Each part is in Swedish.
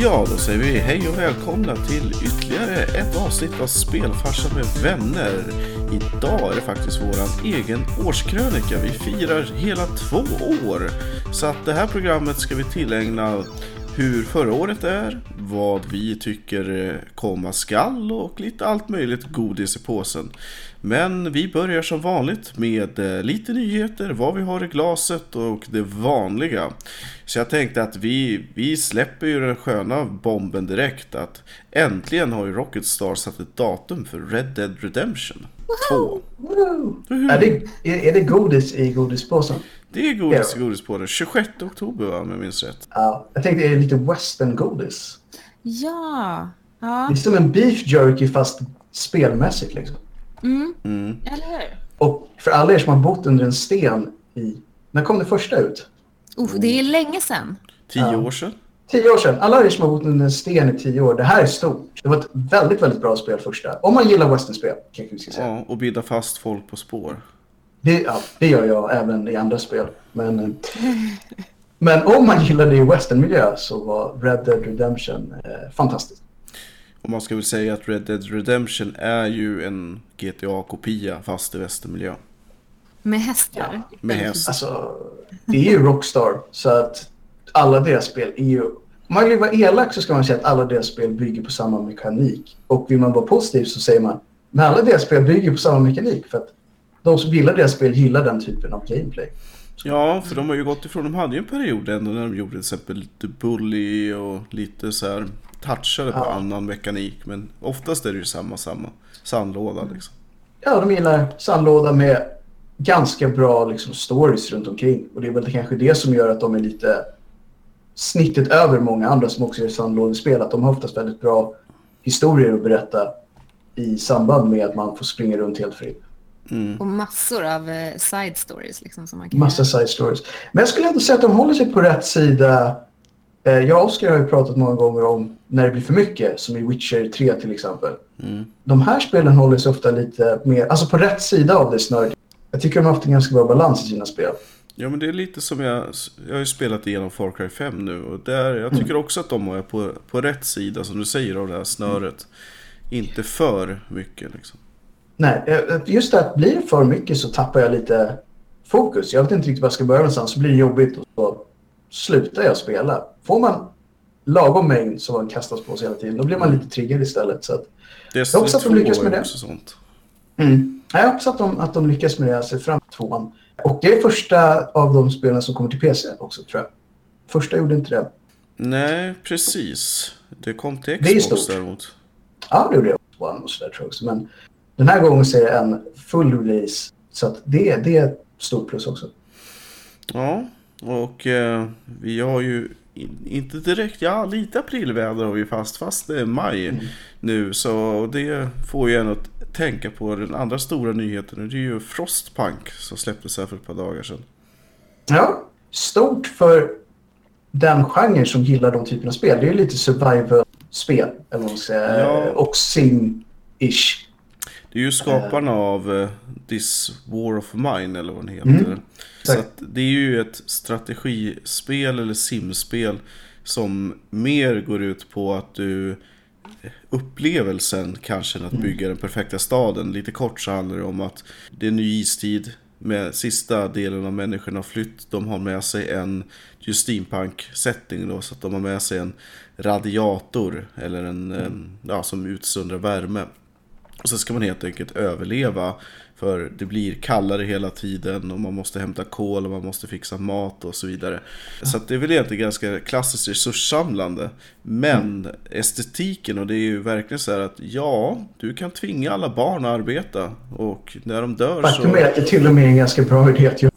Ja, då säger vi hej och välkomna till ytterligare ett avsnitt av Spelfarsa med vänner. Idag är det faktiskt våran egen årskrönika. Vi firar hela två år. Så att det här programmet ska vi tillägna hur förra året är, vad vi tycker komma skall och lite allt möjligt godis i påsen. Men vi börjar som vanligt med eh, lite nyheter, vad vi har i glaset och det vanliga. Så jag tänkte att vi, vi släpper ju den sköna bomben direkt att äntligen har ju Rocket Star satt ett datum för Red Dead Redemption 2. Är det, är, är det godis i godispåsen? Det är godis i godis på det. 26 oktober va, om jag minns rätt. Ja, jag tänkte är det lite western-godis? Ja. Det ja. är som en beef jerky fast spelmässigt liksom. Mm. Mm. Eller hur? Och för alla er som har bott under en sten i... När kom det första ut? Oh, det är länge sedan. Tio Ja. år sedan. Tio år sedan. Alla er som har bott under en sten i tio år. Det här är stort. Det var ett väldigt, väldigt bra spel första. Om man gillar westernspel, kanske vi ska säga. Ja, och binda fast folk på spår. Det, ja, det gör jag även i andra spel. Men, eh, men om man gillar det i westernmiljö så var Red Dead Redemption eh, fantastiskt. Och man ska väl säga att Red Dead Redemption är ju en GTA-kopia fast i västermiljö. Med hästar. Med häst. Alltså, det är ju Rockstar. Så att alla deras spel är ju... Om man vill vara elak så ska man säga att alla deras spel bygger på samma mekanik. Och vill man vara positiv så säger man men alla deras spel bygger på samma mekanik. För att de som gillar deras spel gillar den typen av gameplay. Ja, för de har ju gått ifrån, de hade ju en period ändå när de gjorde till exempel lite bully och lite så här touchade på Ja. annan mekanik. Men oftast är det ju samma, samma sandlåda liksom. Ja, de gillar sandlåda med ganska bra liksom, stories runt omkring. Och det är väl kanske det som gör att de är lite snittet över många andra som också gör sandlådespel. Att de har oftast väldigt bra historier att berätta i samband med att man får springa runt helt fritt. Mm. Och massor av eh, side stories liksom som man kan Massa göra. side stories. Men jag skulle ändå säga att de håller sig på rätt sida. Eh, Jag och Oskar har ju pratat många gånger om när det blir för mycket, som i Witcher 3 till exempel. Mm. De här spelen håller sig ofta lite mer, alltså på rätt sida av det snöret. Jag tycker de har haft en ganska bra balans i sina spel. Ja men det är lite som jag, jag har ju spelat igenom Far Cry 5 nu och där, jag tycker också att de är på, på rätt sida som du säger av det här snöret. Inte för mycket liksom. Nej, eh, just det att blir det för mycket så tappar jag lite fokus. Jag vet inte riktigt var jag ska börja någonstans. Så blir det jobbigt och så slutar jag spela. Får man lagom mängd som man kastas på sig hela tiden, då blir man lite triggad istället. Så att, Destiny hoppas att de 2 lyckas är med det. sånt. mm. Jag hoppas att de, att de lyckas med det. Jag ser fram emot tvåan. Och det är första av de spelen som kommer till PC också, tror jag. Första gjorde inte det. Nej, precis. Det kom till Det är Xbox stort. däremot. Ja, det gjorde jag. One och så där, tror jag också. Men den här gången så är det en full release. Så det, det är ett stort plus också. Ja, och eh, vi har ju in, inte direkt, ja lite aprilväder har vi fast, fast det är maj nu. Så det får ju en att tänka på den andra stora nyheten. Det är ju Frostpunk som släpptes här för ett par dagar sedan. Ja, stort för den genren som gillar de typerna av spel. Det är ju lite survival-spel, eller vad man ska säga. Ja. Och sim-ish. Det är ju skaparna av eh, This War of Mine eller vad den heter. Mm, Så det är ju ett strategispel eller simspel som mer går ut på att du upplevelsen kanske än att bygga den perfekta staden. Lite kort så handlar det om att det är ny istid. Med sista delen av människorna har flytt. De har med sig en steampunk setting då. Så att de har med sig en radiator. Eller en, en ja, som utsöndrar värme. Och så ska man helt enkelt överleva. För det blir kallare hela tiden och man måste hämta kol och man måste fixa mat och så vidare. Så det är väl egentligen ganska klassiskt resurssamlande. Men estetiken och det är ju verkligen så här att ja, du kan tvinga alla barn att arbeta. Och när de dör Faktum så... är att det till och med är en ganska bra idé att göra.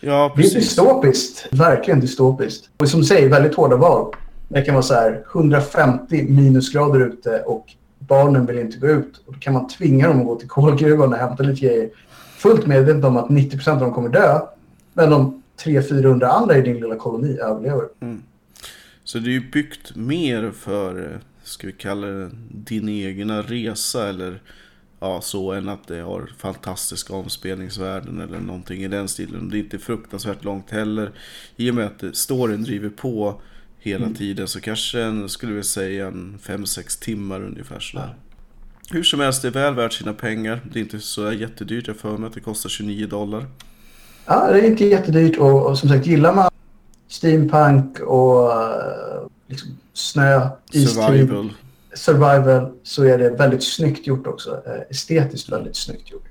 Ja, Det är precis. dystopiskt. Verkligen dystopiskt. Och som du säger, väldigt hårda val. Det kan vara så här 150 minusgrader ute och barnen vill inte gå ut. Och då kan man tvinga dem att gå till kolgruvan och hämta lite grejer. Fullt medvetna om att 90% av dem kommer dö. Men de 300-400 andra i din lilla koloni överlever. Mm. Så det är ju byggt mer för, ska vi kalla det, din egna resa eller ja, så än att det har fantastiska omspelningsvärden eller någonting i den stilen. Det är inte fruktansvärt långt heller. I och med att storyn driver på hela tiden. Så kanske en, skulle vi säga en 5-6 timmar ungefär sådär. Hur som helst, det är väl värt sina pengar. Det är inte så jättedyrt. Jag för mig att det kostar 29 dollar. Ja, det är inte jättedyrt och, och som sagt gillar man steampunk och eh, liksom snö, istid, Survival. survival så är det väldigt snyggt gjort också. Eh, Estetiskt väldigt snyggt gjort.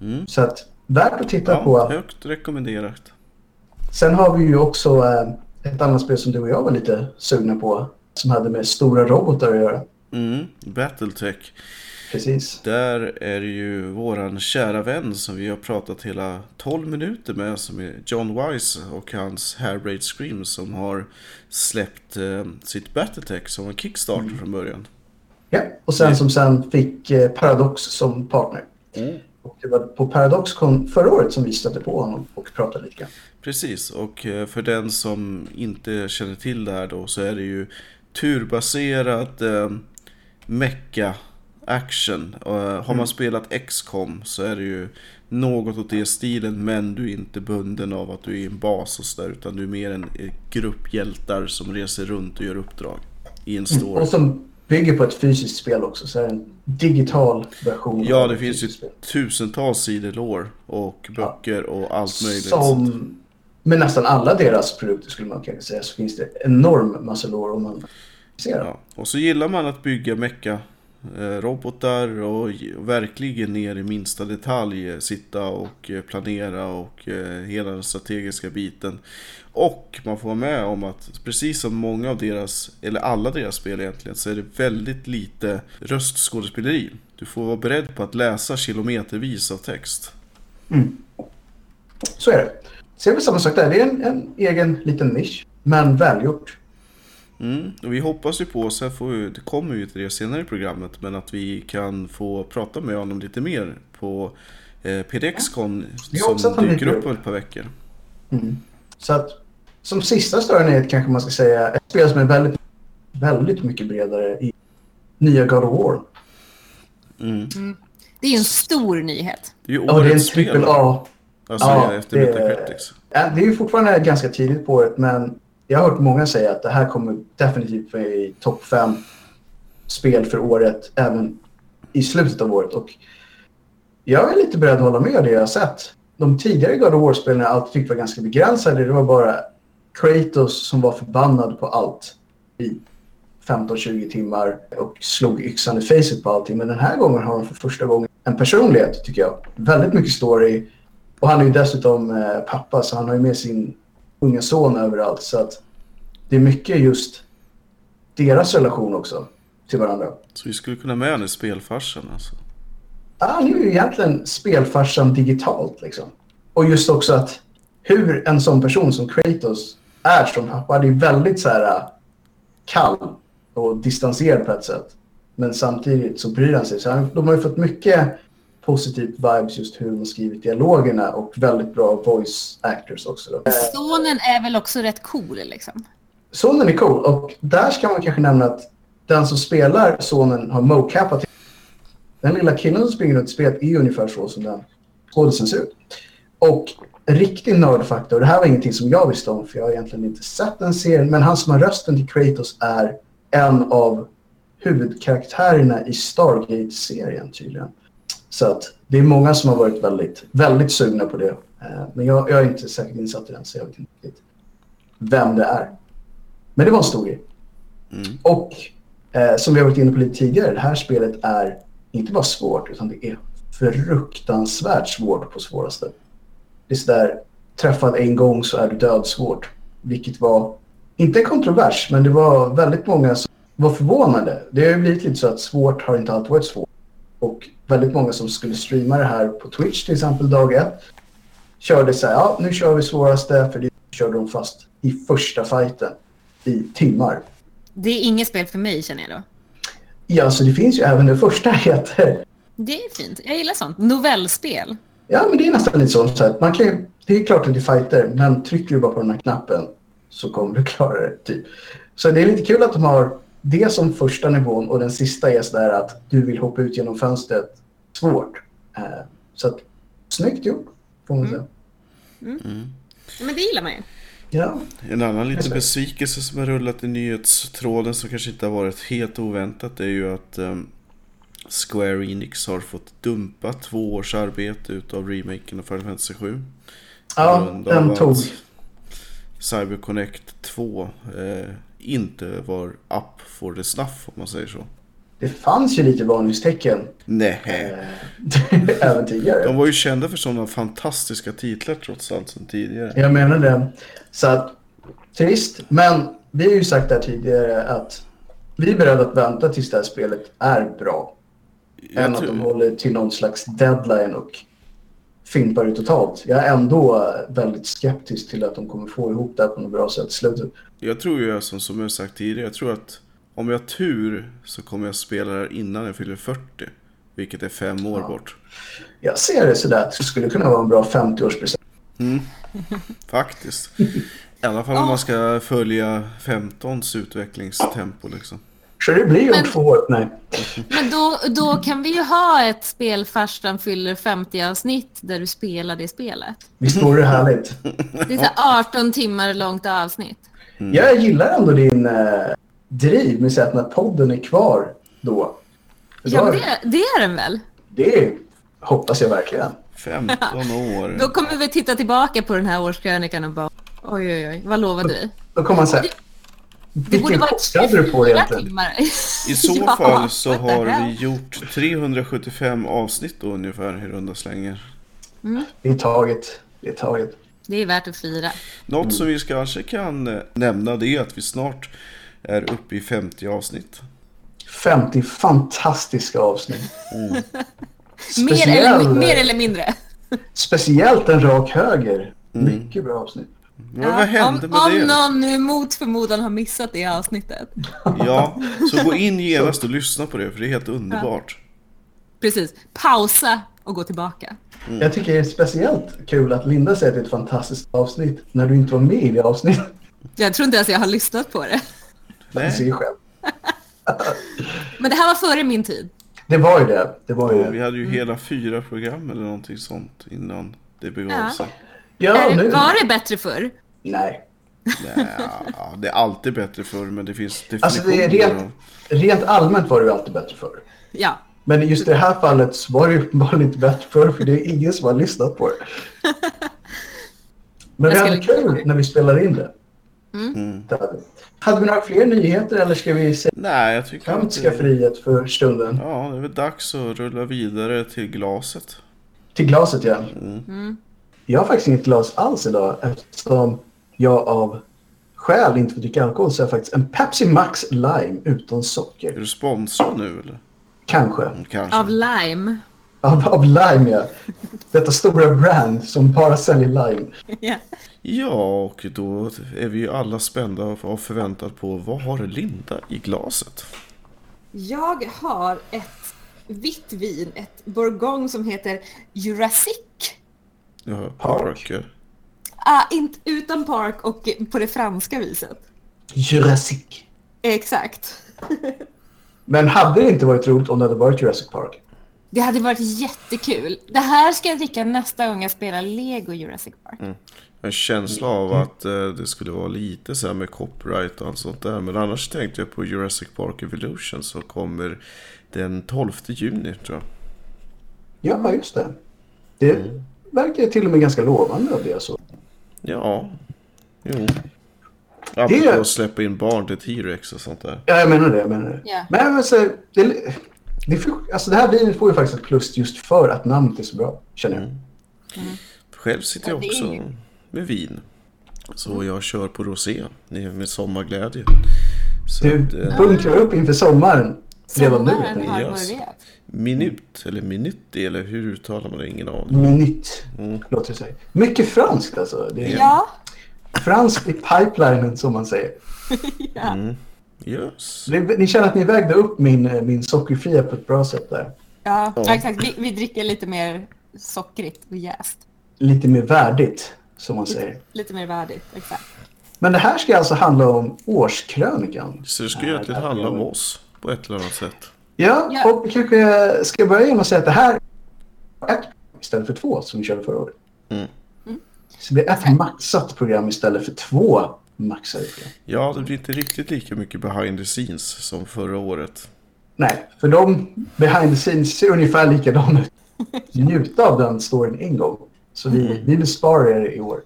Mm. Så att värt att titta Ja, på. högt rekommenderat. Sen har vi ju också eh, ett annat spel som du och jag var lite sugna på som hade med stora robotar att göra. Mm. Battletech. Precis. Där är det ju våran kära vän som vi har pratat hela 12 minuter med som är John Wise och hans Hairbraid Scream som har släppt eh, sitt Battletech som en Kickstarter Mm. från början. Ja, och sen som sen fick eh, Paradox som partner. Och det var på Paradoxcon förra året som vi stötte på honom och pratade lite grann. Precis, och eh, för den som inte känner till det här då så är det ju turbaserad eh, mecha action. Och, eh, har man spelat XCOM så är det ju något åt det stilen men du är inte bunden av att du är i en bas och sådär utan du är mer en eh, grupp hjältar som reser runt och gör uppdrag i en story. Och som bygger på ett fysiskt spel också. Så en digital version. Ja, det finns ju spel. tusentals sidor lore och böcker och allt möjligt. Som med nästan alla deras produkter skulle man kanske säga så finns det enorm massa lore om man ser. Ja. Och så gillar man att bygga mecka Eh, robotar och verkligen ner i minsta detalj eh, sitta och eh, planera och hela den strategiska biten. Och man får vara med om att precis som många av deras, eller alla deras spel egentligen, så är det väldigt lite röstskådespeleri. Du får vara beredd på att läsa kilometervis av text. Mm. Så är det. Ser är samma sak där. Det är en, en egen liten nisch, men välgjort. Mm, och vi hoppas ju på, sen får vi, det kommer ju till det senare i programmet, men att vi kan få prata med honom lite mer på eh, PDX-con att som dyker upp om ett par veckor. Så att som sista större nyhet kanske man ska säga ett spel som är väldigt, väldigt mycket bredare i nya God of War. Mm. Det är ju en stor nyhet. Det är ju Ja, det är en årets spel, trippel A. alltså Ja, efter det- Metacritics. Ja, Det är ju fortfarande ganska tidigt på året men jag har hört många säga att det här kommer definitivt vara i topp fem spel för året även i slutet av året. Och jag är lite beredd att hålla med det jag har sett. De tidigare God of War-spelen jag alltid tyckte var ganska begränsade. Det var bara Kratos som var förbannad på allt i 15-20 timmar och slog yxan i facet på allting. Men den här gången har han för första gången en personlighet tycker jag. Väldigt mycket story. Och han är ju dessutom eh, pappa så han har ju med sin unga son överallt. Så att det är mycket just deras relation också till varandra. Så vi skulle kunna med honom i spelfarsen alltså. Ah, han är ju egentligen spelfarsan digitalt liksom. Och just också att hur en sån person som Kratos är som det är väldigt så här äh, kall och distanserad på ett sätt. Men samtidigt så bryr han sig. Så han, de har ju fått mycket positivt vibes just hur de har skrivit dialogerna och väldigt bra voice actors också. Då. Sonen är väl också rätt cool liksom. Sonen är cool och där ska man kanske nämna att den som spelar sonen har mocapat. Den lilla killen som springer runt i spelet är ungefär så som den skådisen ser ut. Och riktig nördfaktor, det här var ingenting som jag visste om för jag har egentligen inte sett den serien, men han som har rösten till Kratos är en av huvudkaraktärerna i Stargate-serien tydligen. Så att det är många som har varit väldigt, väldigt sugna på det. Eh, Men jag, jag är inte säkert insatt i den så jag vet inte riktigt vem det är. Men det var en stor grej. Mm. Och eh, som vi har varit inne på lite tidigare, det här spelet är inte bara svårt utan det är fruktansvärt svårt på svåraste. Det är sådär, träffad en gång så är du död svårt. Vilket var, inte en kontrovers, men det var väldigt många som var förvånade. Det har ju blivit lite så att svårt har inte alltid varit svårt. Och väldigt många som skulle streama det här på Twitch till exempel dag ett körde så här, ja nu kör vi svåraste för det körde de fast i första fighten i timmar. Det är inget spel för mig känner jag då. Ja, så det finns ju även det första heter. Det är fint. Jag gillar sånt. Novellspel. Ja, men det är nästan lite så. så att man kan, det är klart att det är fighter, men trycker du bara på den här knappen så kommer du klara det. Typ. Så det är lite kul att de har det som första nivån och den sista är sådär att du vill hoppa ut genom fönstret svårt. Eh, så att, snyggt gjort, får man säga. Men det gillar man ju. Ja, En annan liten besvikelse som har rullat i nyhetstråden som kanske inte har varit helt oväntat är ju att ehm, Square Enix har fått dumpa två års arbete utav remaken av Final Fantasy 7. ja den tog. CyberConnect 2 eh, inte var up for the snuff om man säger så. Det fanns ju lite varningstecken Nej. eh, även tidigare. De var ju kända för sådana fantastiska titlar trots allt sen tidigare. Jag menar det. Så att, trist. Men vi har ju sagt där tidigare att vi är beredda att vänta tills det här spelet är bra. Jag än att tror- de håller till någon slags deadline och fimpar det totalt. Jag är ändå väldigt skeptisk till att de kommer få ihop det här på något bra sätt i slutet. Jag tror ju som, som jag sagt tidigare, jag tror att om jag har tur så kommer jag spela det här innan jag fyller 40. Vilket är fem år bort. Jag ser det sådär att det skulle kunna vara en bra 50-årspresent. Faktiskt. I alla fall om man ska följa 15s utvecklingstempo liksom. Så det blir ju om Men- två år. Nej. Men då, då kan vi ju ha ett spel farsan fyller 50 avsnitt där du spelar det spelet. Visst vore det härligt? Det är så här 18 timmar långt avsnitt. Jag gillar ändå din eh, driv med att när podden är kvar då. Ja, då men är- det, det är den väl? det hoppas jag verkligen. 15 år. Då kommer vi titta tillbaka på den här årskrönikan och bara oj, oj, oj, vad lovade vi? Då kommer man säga, Det borde vara kostnad hade du på dig 24 egentligen? timmar. I så Ja, fall så har hell? vi gjort 375 avsnitt då ungefär i runda slängar. Det är taget. Det är taget. Det är värt att fira. Något som vi kanske kan eh, nämna det är att vi snart är uppe i 50 avsnitt. 50 fantastiska avsnitt. Mer eller, mer eller mindre. speciellt en rak höger. Mycket bra avsnitt. Men vad hände om, med om det? någon nu mot förmodan har missat det avsnittet. Ja, så gå in genast och lyssna på det för det är helt underbart. Precis. Pausa och gå tillbaka. Jag tycker det är speciellt kul att Linda säger att det är ett fantastiskt avsnitt när du inte var med i det avsnittet. Jag tror inte ens jag har lyssnat på det. Du Nej. ser ju själv. Men det här var före min tid. Det var ju det. Det var ju Och vi det. hade ju hela fyra program eller någonting sånt innan det begav Ja. sig. Ja, Är det, nu. var det bättre förr? Nej. Nej, ja, det är alltid bättre förr men det finns Alltså det är definitioner. rent, rent allmänt var det ju alltid bättre förr. Ja. Men just i det här fallet så var det uppenbarligen inte bättre förr för det är ingen som har lyssnat på det. Men vi hade kul när vi spelade in det. Mm. det hade vi. Några fler nyheter eller ska vi se Nej, jag tycker Kantiska frihet för stunden? Ja, det är väl dags att rulla vidare till glaset. Till glaset ja. Mm. Jag har faktiskt inget glas alls idag eftersom jag av skäl inte får dricka alkohol så är jag faktiskt en Pepsi Max Lime utan Är socker. du sponsrad nu eller? Kanske. Mm, Kanske. Av lime. Av, av Lime ja. Detta stora brand som bara säljer Lime. Ja. Ja, och då är vi ju alla spända och förväntat på vad har Linda i glaset? Jag har ett vitt vin, ett bourgogne som heter Jurassic. Ja, Park. Parker. Ah, inte utan park och på det franska viset. Jurassic. Exakt. Men hade det inte varit roligt om det hade varit Jurassic Park? Det hade varit jättekul. Det här ska jag dricka nästa gång jag spelar Lego Jurassic Park. En känsla av att eh, det skulle vara lite så här med copyright och allt sånt där. Men annars tänkte jag på Jurassic Park Evolution som kommer den 12 juni tror jag. Ja, just det. Det verkar till och med ganska lovande av det. Så. Ja, jo. Apropå att släppa in barn till T-Rex och sånt där. Ja, jag menar det. Jag menar det. Ja. Men alltså, det, det, alltså det här vinet får ju faktiskt ett plus just för att namnet är så bra, känner jag. Själv sitter jag det också med vin. Så jag kör på rosé med sommarglädje. Så Du eh, bunkrar upp inför sommaren redan nu. Sommaren har Yes. börjat. Minut, eller minuti, eller hur uttalar man det? Ingen aning. Minut, Mm. låter det sig. Mycket franskt alltså. Det är Ja. franskt i pipelinen som man säger. ja. Yes. Ni, ni känner att ni vägde upp min, eh, min sockerfria på ett bra sätt där. Ja, Ja. exakt. Vi, vi dricker lite mer sockrigt och jäst. Lite mer värdigt, som man säger. Lite mer värdigt, exakt. Men det här ska alltså handla om årskrönikan. Så det ska ju egentligen handla om oss på ett eller annat sätt. Ja, Ja. och vi kanske ska börja genom att säga att det här är ett istället för två som vi körde förra året. Mm. Så det blir ett maxat program istället för två maxade program. Ja, det blir inte riktigt lika mycket behind the scenes som förra året. Nej, för de behind the scenes ser ungefär likadana ut. Njuta av den storyn en gång. Så vi, vi besparar er i år.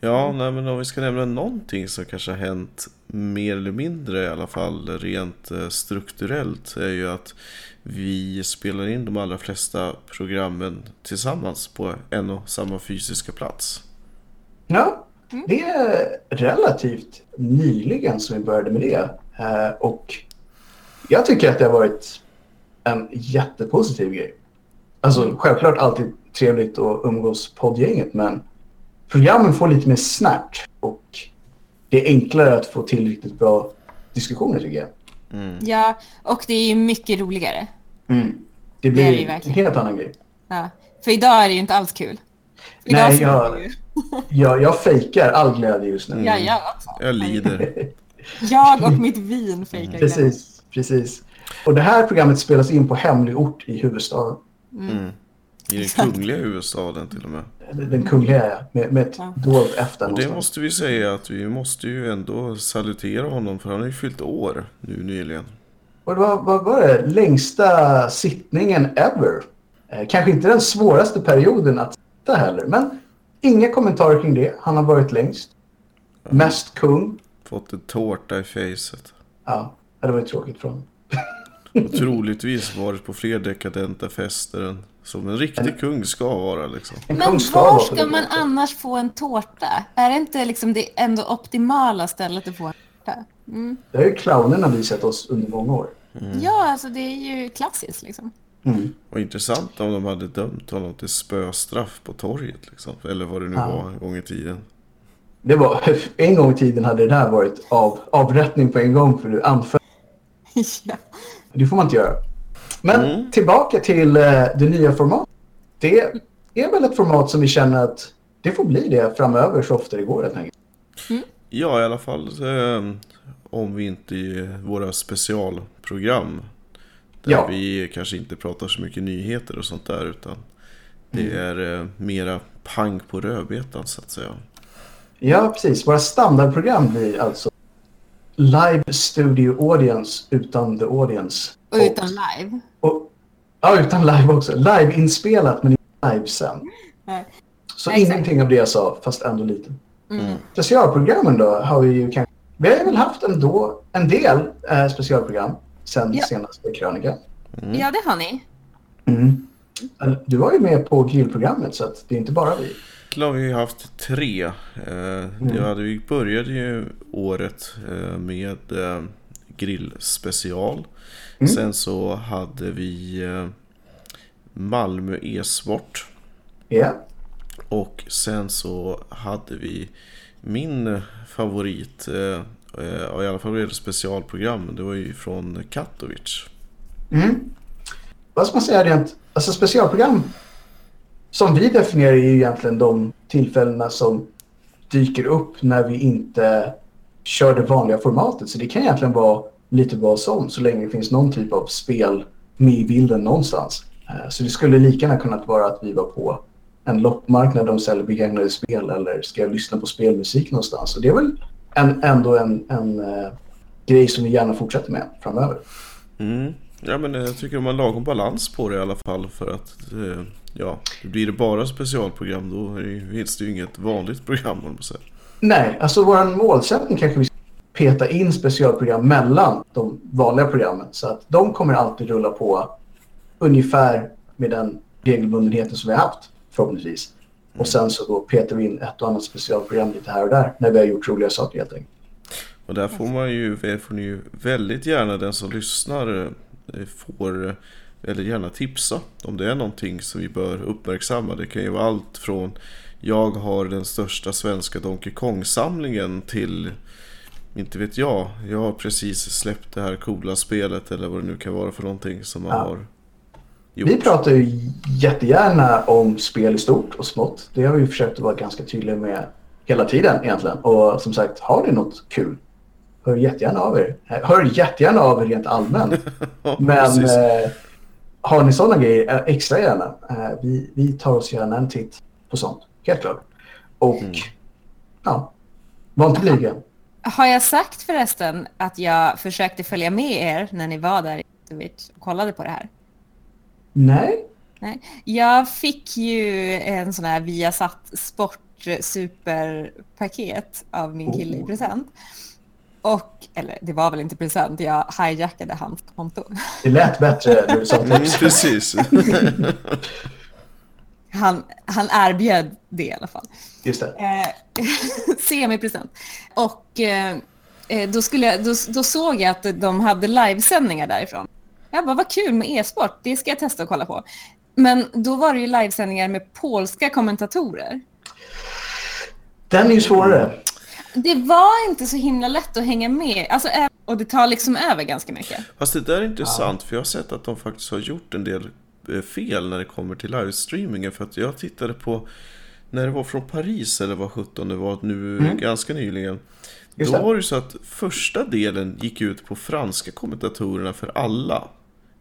Ja, nej, men om vi ska nämna någonting som kanske har hänt mer eller mindre i alla fall rent eh, strukturellt är ju att vi spelar in de allra flesta programmen tillsammans på en och samma fysiska plats. Ja, det är relativt nyligen som vi började med det. Eh, Och jag tycker att det har varit en jättepositiv grej. Alltså självklart alltid trevligt att umgås poddgänget men programmen får lite mer snärt och det är enklare att få till riktigt bra diskussioner tycker jag. Ja, och det är ju mycket roligare. Det Det är det blir ju en helt annan grej. Ja. För idag är det ju inte alls kul. Idag Nej, jag- Jag, jag fejkar all glädje just nu. Ja, jag också. Jag lider. Jag och mitt vin fejkar glädje. Precis, precis. Och det här programmet spelas in på hemlig ort i huvudstaden. Mm. I den kungliga huvudstaden till och med. Den kungliga, ja, med, med ett Ja. dolt Och det måste vi säga att vi måste ju ändå salutera honom för han har ju fyllt år nu nyligen. Och det var, vad var det? Längsta sittningen ever. Eh, kanske inte den svåraste perioden att sitta heller, men inga kommentarer kring det. Han har varit längst. Mest kung. Fått en tårta i facet. Ja, det var ju tråkigt för honom. Och troligtvis varit på fler dekadenta fester än som en riktig kung ska vara liksom. En Men kung ska var ska man annars få en tårta? Är det inte liksom det ändå optimala stället att få en tårta? Mm. Det har ju clownerna visat oss under många år. Ja, alltså det är ju klassiskt liksom. Mm. Och intressant om de hade dömt honom till spöstraff på torget liksom. Eller vad det nu Ja. var en gång i tiden. Det var, en gång i tiden hade det där varit av, avrättning på en gång för du anföll. ja. Det får man inte göra. Men Mm. tillbaka till eh, det nya formatet. Det är väl ett format som vi känner att det får bli det framöver så ofta det går helt enkelt. Ja, i alla fall eh, om vi inte i våra specialprogram. Där Ja. vi kanske inte pratar så mycket nyheter och sånt där utan det Mm. är eh, mera pang på rödbetan så att säga. Ja, precis. Våra standardprogram blir alltså live studio audience utan the audience. Och utan live. Och, ja, utan live också. Live-inspelat men inte live sen. Nej. Så Exakt. ingenting av det jag sa, fast ändå lite. Mm. Specialprogrammen då har vi ju kanske... Vi har väl haft ändå en del eh, specialprogram sen Ja. senaste krönikan. Ja, det har ni. Mm. Du var ju med på grillprogrammet så att det är inte bara vi. Då har vi haft tre. Eh, det hade, vi började ju året eh, med eh, grillspecial. Sen så hade vi eh, Malmö e-sport. Ja. Och sen så hade vi min favorit, i alla fall gäller specialprogram, det var ju från Katowice. Mm. Vad ska man säga rent... Alltså specialprogram som vi definierar är ju egentligen de tillfällena som dyker upp när vi inte kör det vanliga formatet. Så det kan egentligen vara lite vad som så länge det finns någon typ av spel med i bilden någonstans. Eh, så det skulle lika gärna kunnat vara att vi var på en loppmarknad där de säljer begagnade spel eller ska jag lyssna på spelmusik någonstans. Så det är väl en, ändå en, en uh, grej som vi gärna fortsätter med framöver. Mm. Ja men eh, jag tycker de har lagom balans på det i alla fall för att uh, ja, blir det bara specialprogram då finns det ju inget vanligt program om man säger. Nej, alltså vår målsättning kanske vi ska peta in specialprogram mellan de vanliga programmen. Så att de kommer alltid rulla på ungefär med den regelbundenheten som vi har haft förhoppningsvis. Och sen så då petar vi in ett och annat specialprogram lite här och där när vi har gjort roliga saker helt enkelt. Och där får man ju, får ni ju väldigt gärna den som lyssnar eh, får eller gärna tipsa om det är någonting som vi bör uppmärksamma. Det kan ju vara allt från jag har den största svenska Donkey Kong-samlingen till inte vet jag, jag har precis släppt det här coola spelet eller vad det nu kan vara för någonting som man Ja. har gjort. Vi pratar ju jättegärna om spel i stort och smått. Det har vi försökt att vara ganska tydliga med hela tiden egentligen. Och som sagt, har ni något kul? Hör jättegärna av er. Hör jättegärna av er rent allmänt. Men eh, har ni sådana grejer, eh, extra gärna. Eh, vi, vi tar oss gärna en titt på sånt, helt klart. Och ja, var inte blyga. Har jag sagt förresten att jag försökte följa med er när ni var där och kollade på det här? Nej, Nej. Jag fick ju en sån här Viasat Sport superpaket av min kille i Oh. present. Och, eller det var väl inte present, jag hijackade hans konto. det lät bättre när du sa Mm, precis. Han, han erbjöd det i alla fall. Just det. Eh, semipresent. Och eh, eh, då, skulle jag, då, då såg jag att de hade livesändningar därifrån. Jag bara, vad kul med e-sport, det ska jag testa och kolla på. Men då var det ju livesändningar med polska kommentatorer. Den är ju svårare. Det var inte så himla lätt att hänga med. Alltså, och det tar liksom över ganska mycket. Fast det där är intressant för jag har sett att de faktiskt har gjort en del eh, fel när det kommer till livestreamingen. För att jag tittade på när det var från Paris eller vad 17 det var nu ganska nyligen. Mm. Just Då var det så att första delen gick ut på franska kommentatorerna för alla.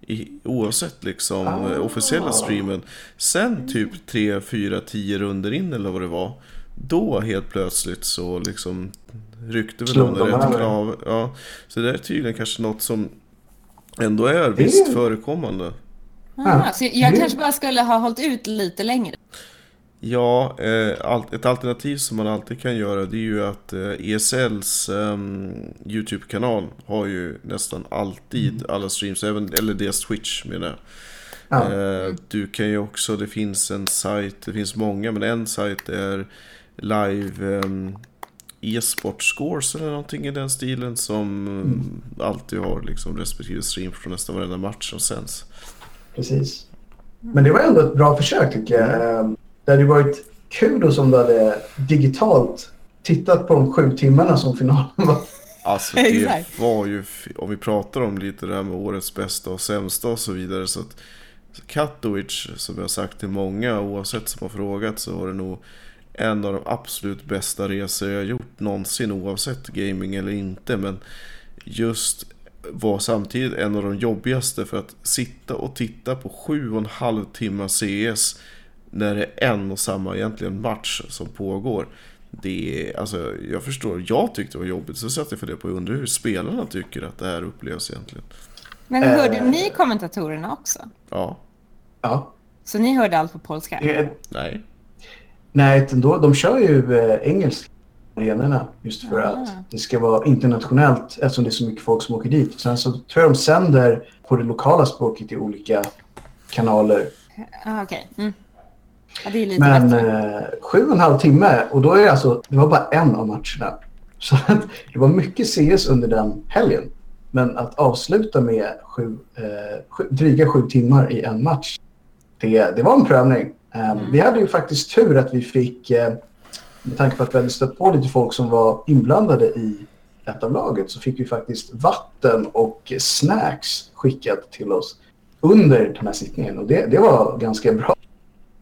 I, oavsett liksom Ah. eh, officiella streamen. Sen typ 3, 4, 10 runder in eller vad det var. Då helt plötsligt så liksom ryckte väl någon rätt över. krav. Ja, så det är tydligen kanske något som ändå är visst förekommande. Aha, så jag kanske bara skulle ha hållit ut lite längre. Ja, eh, ett alternativ som man alltid kan göra det är ju att eh, ESLs ehm, YouTube-kanal har ju nästan alltid alla streams, även, eller deras Twitch menar jag. Ja. Eh, du kan ju också, det finns en sajt, det finns många, men en sajt är live ehm, e-sport scores eller någonting i den stilen som mm. alltid har liksom respektive stream från nästan varenda match som sänds. Precis. Men det var ändå ett bra försök tycker jag. Eh, Det hade ju varit kul då som du hade digitalt tittat på de sju timmarna som finalen var. Alltså det var ju, om vi pratar om lite det här med årets bästa och sämsta och så vidare. Så att Katowice, som jag har sagt till många oavsett som har frågat, så var det nog en av de absolut bästa resor jag gjort någonsin oavsett gaming eller inte. Men just var samtidigt en av de jobbigaste för att sitta och titta på sju och en halv timme CS när det är en och samma egentligen match som pågår. Det är, alltså jag förstår, jag tyckte det var jobbigt så satt jag för det på undrar hur spelarna tycker att det här upplevs egentligen. Men Eh. hörde ni kommentatorerna också? Ja, Ja. Så ni hörde allt på polska? Eh, nej. Nej, ändå, de kör ju eh, engelska arenorna just för Ah. att det ska vara internationellt eftersom det är så mycket folk som åker dit. Sen så tror jag de sänder på det lokala språket i olika kanaler. Ah, Okej. Mm. Ja, det är lite Men eh, sju och en halv timme och då är det alltså, det var bara en av matcherna. Så att det var mycket CS under den helgen. Men att avsluta med sju, eh, sju, dryga sju timmar i en match, det, det var en prövning. Eh, Vi hade ju faktiskt tur att vi fick, eh, med tanke på att vi hade stött på lite folk som var inblandade i ett av laget, så fick vi faktiskt vatten och snacks skickat till oss under den här sittningen. Och det, det var ganska bra,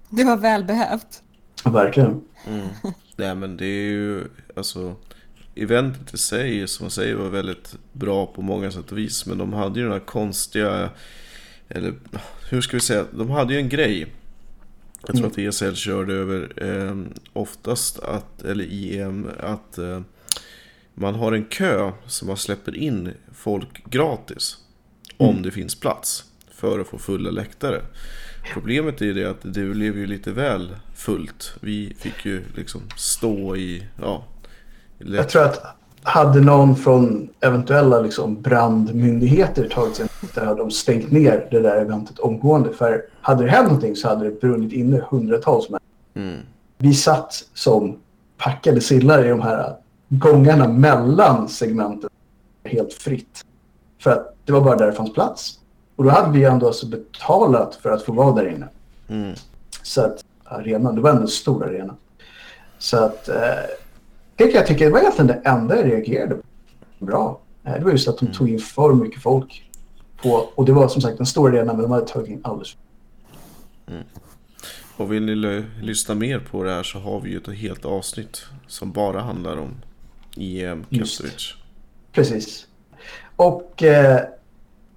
Det var välbehövt. verkligen. Mm. Nej men det är ju, alltså Eventet i sig som man säger var väldigt bra på många sätt och vis. Men de hade ju den här konstiga, eller hur ska vi säga, de hade ju en grej. Jag tror att ESL körde över eh, oftast att, eller IEM, att eh, man har en kö som man släpper in folk gratis. Om det finns plats. För att få fulla läktare. Problemet är ju det att det blev ju lite väl fullt. Vi fick ju liksom stå i, ja. Jag tror att hade någon från eventuella liksom brandmyndigheter tagit sig där hade de stängt ner det där eventet omgående. För hade det hänt någonting så hade det brunnit inne hundratals människor. Mm. Vi satt som packade sillar i de här gångarna mellan segmenten helt fritt. För att det var bara där det fanns plats. Och då hade vi ändå alltså betalat för att få vara där inne. Mm. Så att arenan, det var ändå en stor arena. Så att eh, det kan jag tycka, det var egentligen det enda jag reagerade på. Bra. Eh, det var just att de tog in för mycket folk. På, och det var som sagt en stor arena men de hade tagit in alldeles för Och vill ni l- lyssna mer på det här så har vi ju ett helt avsnitt som bara handlar om Just. Katowice. Precis. Och eh,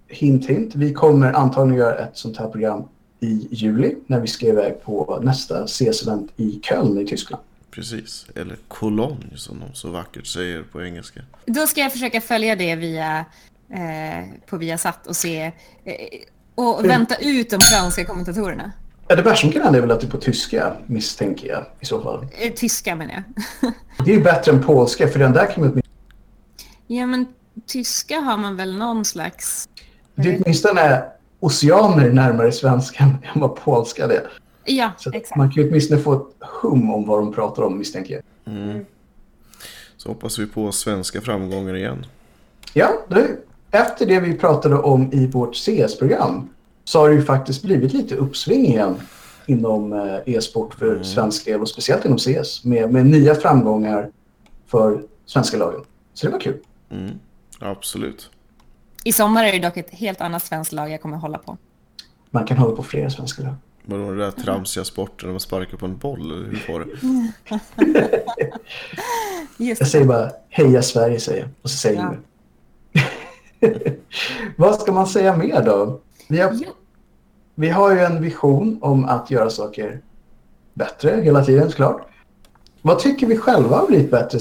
hint hint, vi kommer antagligen göra ett sånt här program i juli när vi ska iväg på nästa CS-event i Köln i Tyskland. Precis. Eller Cologne som de så vackert säger på engelska. Då ska jag försöka följa det via, eh, på Viasat och se eh, och vänta ut de franska kommentatorerna. Ja, det värsta som kan hända är väl att det är på tyska, misstänker jag i så fall. Eh, tyska menar jag. Det är ju bättre än polska, för den där kan man åtminstone... ja, men tyska har man väl någon slags... Det är åtminstone oceaner närmare svenskan än vad polska det är. Ja, Så exakt. man kan ju åtminstone få ett hum om vad de pratar om, misstänker jag. Mm. Så hoppas vi på svenska framgångar igen. Ja, det, efter det vi pratade om i vårt CS-program så har det ju faktiskt blivit lite uppsving igen inom eh, e-sport för Mm. svensk del och speciellt inom CS med, med nya framgångar för svenska lagen. Så det var kul. Mm. Absolut. I sommar är det dock ett helt annat svenskt lag jag kommer hålla på. Man kan hålla på flera svenska lag. Vadå den där tramsiga sporten när man sparkar på en boll? Eller hur får det? Just Jag säger bara heja Sverige säger jag och så säger Ja. jag Vad ska man säga mer då? Vi har, Ja. vi har ju en vision om att göra saker bättre hela tiden såklart. Vad tycker vi själva har blivit bättre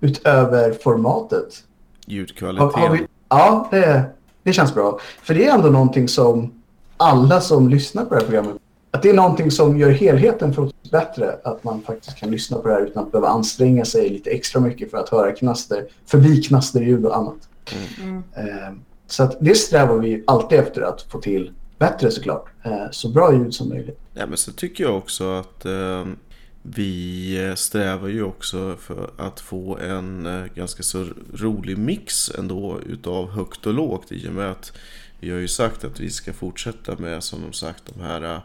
utöver formatet? Har, Ljudkvaliteten. har vi, ja, det, det känns bra. För det är ändå någonting som alla som lyssnar på det här programmet, att det är någonting som gör helheten förhoppningsvis bättre. Att man faktiskt kan lyssna på det här utan att behöva anstränga sig lite extra mycket för att höra knaster, förbi knasterljud och annat. Mm. Eh, så att det strävar vi alltid efter att få till bättre såklart. Eh, så bra ljud som möjligt. Ja, men så tycker jag också att eh, vi strävar ju också för att få en eh, ganska så rolig mix ändå utav högt och lågt i och med att vi har ju sagt att vi ska fortsätta med som de sagt de här eh,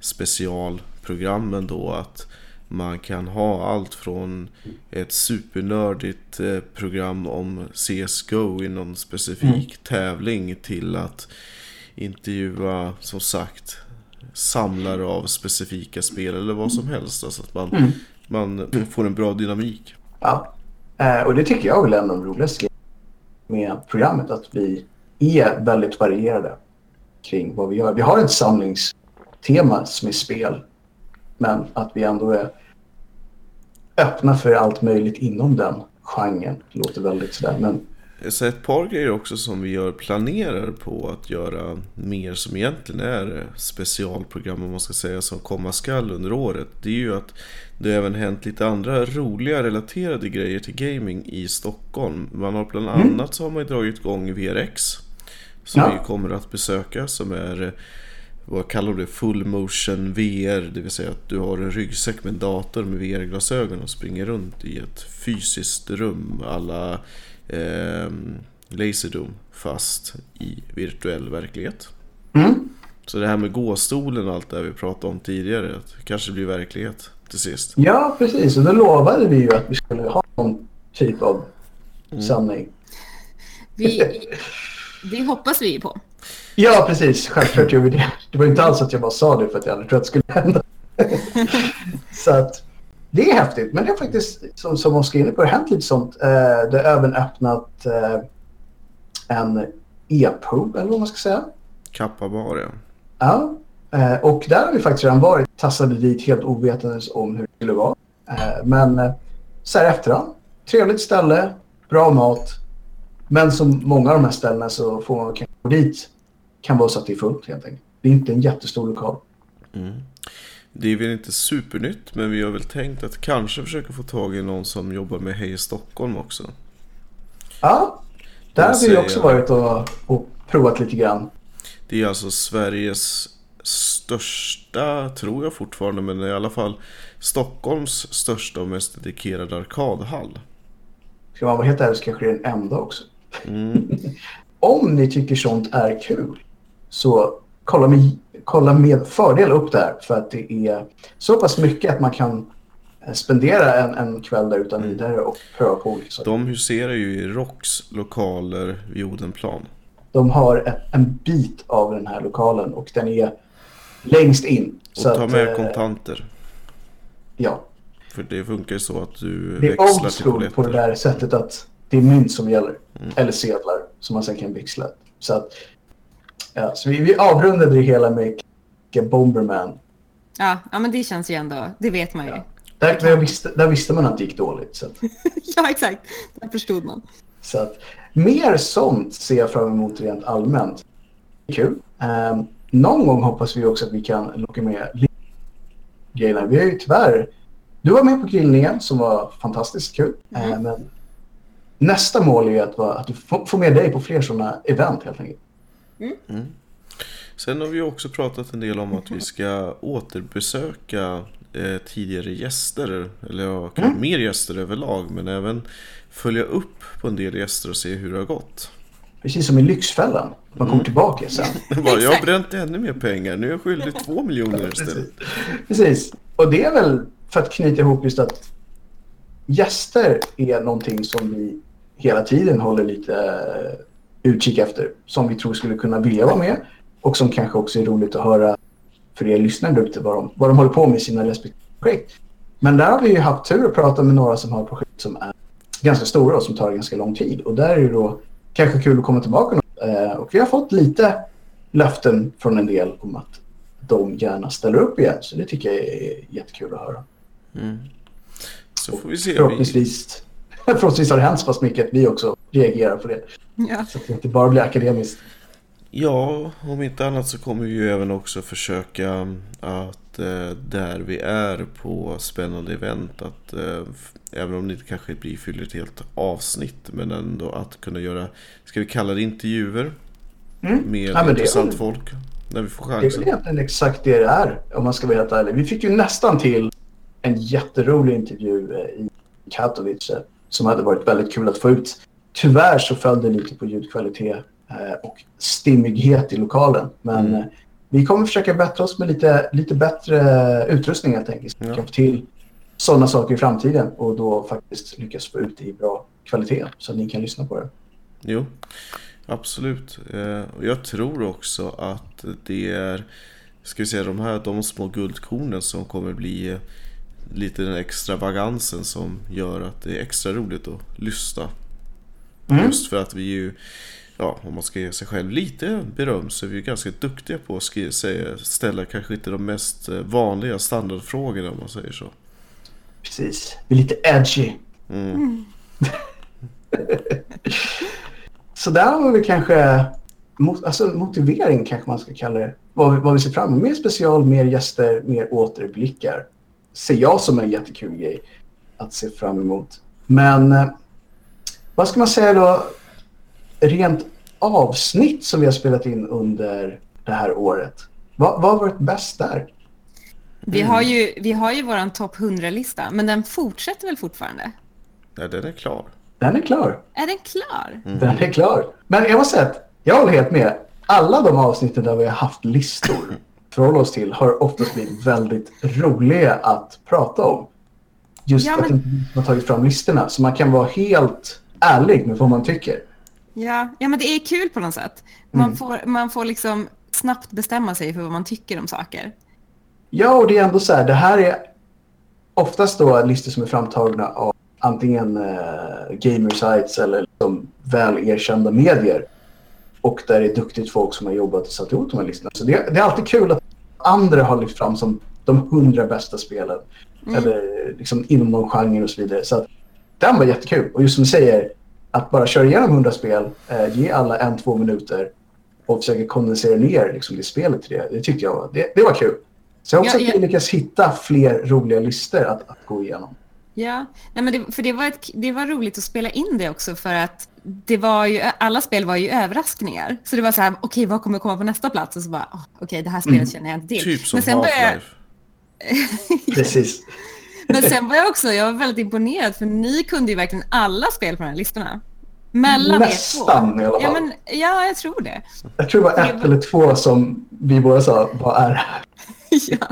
specialprogrammen då att man kan ha allt från ett supernördigt eh, program om CSGO i någon specifik tävling till att intervjua som sagt samlare av specifika spel eller vad som helst. Alltså att man, man får en bra dynamik. Ja. Eh, och det tycker jag väl är en av de roligaste med programmet. Att vi är väldigt varierade kring vad vi gör. Vi har ett samlingstema som är spel. Men att vi ändå är öppna för allt möjligt inom den genren. Det låter väldigt sådär. Men Så ett par grejer också som vi gör planerar på att göra mer som egentligen är specialprogram om man ska säga som komma skall under året. Det är ju att det även hänt lite andra roliga relaterade grejer till gaming i Stockholm. Man har bland annat så har man dragit igång VRX. Som Ja. vi kommer att besöka som är vad kallar du det? Full motion VR. Det vill säga att du har en ryggsäck med en dator med VR-glasögon och springer runt i ett fysiskt rum. Alla eh, Laserdome fast i virtuell verklighet. mm, Så det här med gåstolen och allt det vi pratade om tidigare. Att det kanske blir verklighet till sist. ja, precis. Och då lovade vi ju att vi skulle ha någon typ av sändning. Vi, det hoppas vi på. Ja, precis. Självklart gör vi det. Det var inte alls att jag bara sa det för att jag aldrig trodde att det skulle hända. så att det är häftigt. Men det har faktiskt, som, som Oskar är inne på, hänt lite sånt. Eh, det har även öppnat eh, en e-pub, eller vad man ska säga. Kappa bar ja. Ja. Eh, och där har vi faktiskt redan varit. Tassade dit helt ovetandes om hur det skulle vara. Eh, men eh, så här efterhand. Trevligt ställe, bra mat. Men som många av de här ställena så får man kanske gå dit. Kan vara så att det är fullt helt enkelt. Det är inte en jättestor lokal. Det är väl inte supernytt men vi har väl tänkt att kanske försöka få tag i någon som jobbar med Hej Stockholm också. Ja, där har vi också varit och, och provat lite grann. Det är alltså Sveriges största, tror jag fortfarande, men i alla fall Stockholms största och mest dedikerade arkadhall. Ska man vara helt ärlig så kanske det är den enda också. Mm. Om ni tycker sånt är kul så kolla med, kolla med fördel upp där för att det är så pass mycket att man kan eh, spendera en, en kväll där utan vidare och pröva på olika saker. De huserar ju i Rocks lokaler vid Odenplan. De har ett, en bit av den här lokalen och den är längst in. Och ta att, med eh, kontanter. Ja, För det funkar ju så att du det är växlar till school på det där sättet att det är mynt som gäller. Mm. Eller sedlar som man sen kan växla. Så att, ja, så vi, vi avrundade det hela med Bomberman. Ja, ja, men det känns ju ändå, det vet man ju. Ja. Där, där, visste, där visste man att det gick dåligt. Så, ja, exakt. Där förstod man. så att, mer sånt ser jag fram emot rent allmänt. Kul. Um, någon gång hoppas vi också att vi kan locka med grejerna. Vi har ju tyvärr... Du var med på grillningen som var fantastiskt kul. Mm. Men nästa mål är att, att du får med dig på fler sådana event helt enkelt. Sen har vi också pratat en del om att vi ska återbesöka eh, tidigare gäster. Eller ja, kanske mer gäster överlag. Men även följa upp på en del gäster och se hur det har gått. Precis som i Lyxfällan. Man kommer tillbaka sen. Jag, bara, jag har bränt ännu mer pengar. Nu är jag skyldig två miljoner istället. Precis. Och det är väl för att knyta ihop just att gäster är någonting som vi hela tiden håller lite utkik efter. Som vi tror skulle kunna vilja vara med. Och som kanske också är roligt att höra för er lyssnare där ute vad de, vad de håller på med i sina respektive projekt. Men där har vi ju haft tur att prata med några som har projekt som är ganska stora och som tar ganska lång tid. Och där är det då kanske kul att komma tillbaka. Eh, och vi har fått lite löften från en del om att de gärna ställer upp igen. Så det tycker jag är jättekul att höra. Så får vi se. Vi, Förhoppningsvis, förhoppningsvis har det hänt så pass mycket att vi också reagerar på det. Ja. Så att det inte bara blir akademiskt. ja, om inte annat så kommer vi ju även också försöka att eh, där vi är på spännande event att eh, även om det inte kanske blir fyller ett helt avsnitt men ändå att kunna göra, ska vi kalla det intervjuer Mm. med Ja, det intressant väl- folk när vi får Det är chansen. väl egentligen exakt det det är, om man ska vara helt ärlig. Vi fick ju nästan till en jätterolig intervju eh, i Katowice som hade varit väldigt kul att få ut. Tyvärr så föll det lite på ljudkvalitet eh, och stimmighet i lokalen. Men Mm. eh, vi kommer försöka bättra oss med lite, lite bättre utrustning helt enkelt. Så Ja. få till sådana saker i framtiden och då faktiskt lyckas få ut det i bra kvalitet så att ni kan lyssna på det. Jo, absolut. Eh, jag tror också att det är, ska vi säga de här de små guldkornen som kommer bli lite den extravagansen som gör att det är extra roligt att lyssna. Mm. Just för att vi ju, ja om man ska ge sig själv lite beröm så är vi ju ganska duktiga på att skriva, säga, ställa kanske inte de mest eh, vanliga standardfrågorna om man säger så. Precis. Vi är lite edgy. Mm. Så där har vi kanske alltså motivering kanske man ska kalla det. Vad vi, vad vi ser fram emot. Mer special, mer gäster, mer återblickar. Ser jag som en jättekul grej att se fram emot. Men eh, vad ska man säga då? Rent avsnitt som vi har spelat in under det här året. Vad, vad har varit bäst där? Vi har ju, vi har ju vår topp 100-lista, men den fortsätter väl fortfarande? Ja, den är klar. Den är klar. Är den klar? Den är klar. Men jag måste säga att jag håller helt med. Alla de avsnitten där vi har haft listor förhålla oss till har oftast blivit väldigt roliga att prata om. Just Ja, att men- inte vi har tagit fram listorna. Så man kan vara helt ärlig med vad man tycker. Ja, ja men det är kul på något sätt. Man, Mm. får, man får liksom snabbt bestämma sig för vad man tycker om saker. Ja, och det är ändå så här. Det här är oftast då listor som är framtagna av antingen eh, gamer-sites eller liksom väl erkända medier. Och där det är duktigt folk som har jobbat och satt ihop de här listorna. Så det, det är alltid kul att andra har lyft fram som de hundra bästa spelen. Eller liksom inom någon genre och så vidare. Så att, den var jättekul. Och just som du säger, att bara köra igenom hundra spel, eh, ge alla en, två minuter och försöka kondensera ner liksom, det spelet till det. Det tyckte jag var, det, det var kul. Så jag hoppas Ja, att vi lyckas hitta fler roliga listor att, att gå igenom. Ja, Nej, men det, för det var, ett, det var roligt att spela in det också för att det var ju, alla spel var ju överraskningar. Så det var så här, okej vad kommer komma på nästa plats? Och så bara, oh, okej det här spelet Mm. känner jag inte till. Typ som men, sen började. Precis. men sen var jag också, jag var väldigt imponerad för ni kunde ju verkligen alla spel på de här listorna. Mellan. Nästan i alla fall. Ja, men, ja, jag tror det. Jag tror det var ett eller två som vi båda sa, vad är det här? ja.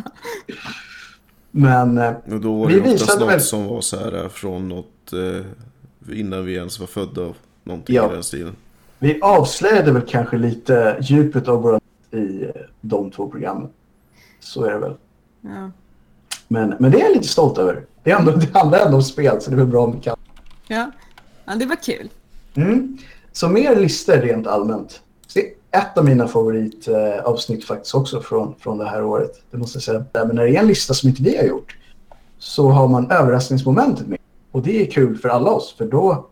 Men eh, Och då var Vi det oftast visade något väl- som var så här eh, från något eh, innan vi ens var födda. Någonting Ja. i den stilen. vi avslöjade väl kanske lite djupet av våra i eh, de två programmen. Så är det väl. Ja. Men, men det är jag lite stolt över. Det, är ändå, det handlar ändå om spel så det är väl bra om vi kan. Ja. ja, det var kul. Mm. Så mer listor rent allmänt. Ett av mina favoritavsnitt faktiskt också från, från det här året. Det måste jag säga. Men när det är en lista som inte vi har gjort så har man överraskningsmomentet med. Och det är kul för alla oss, för då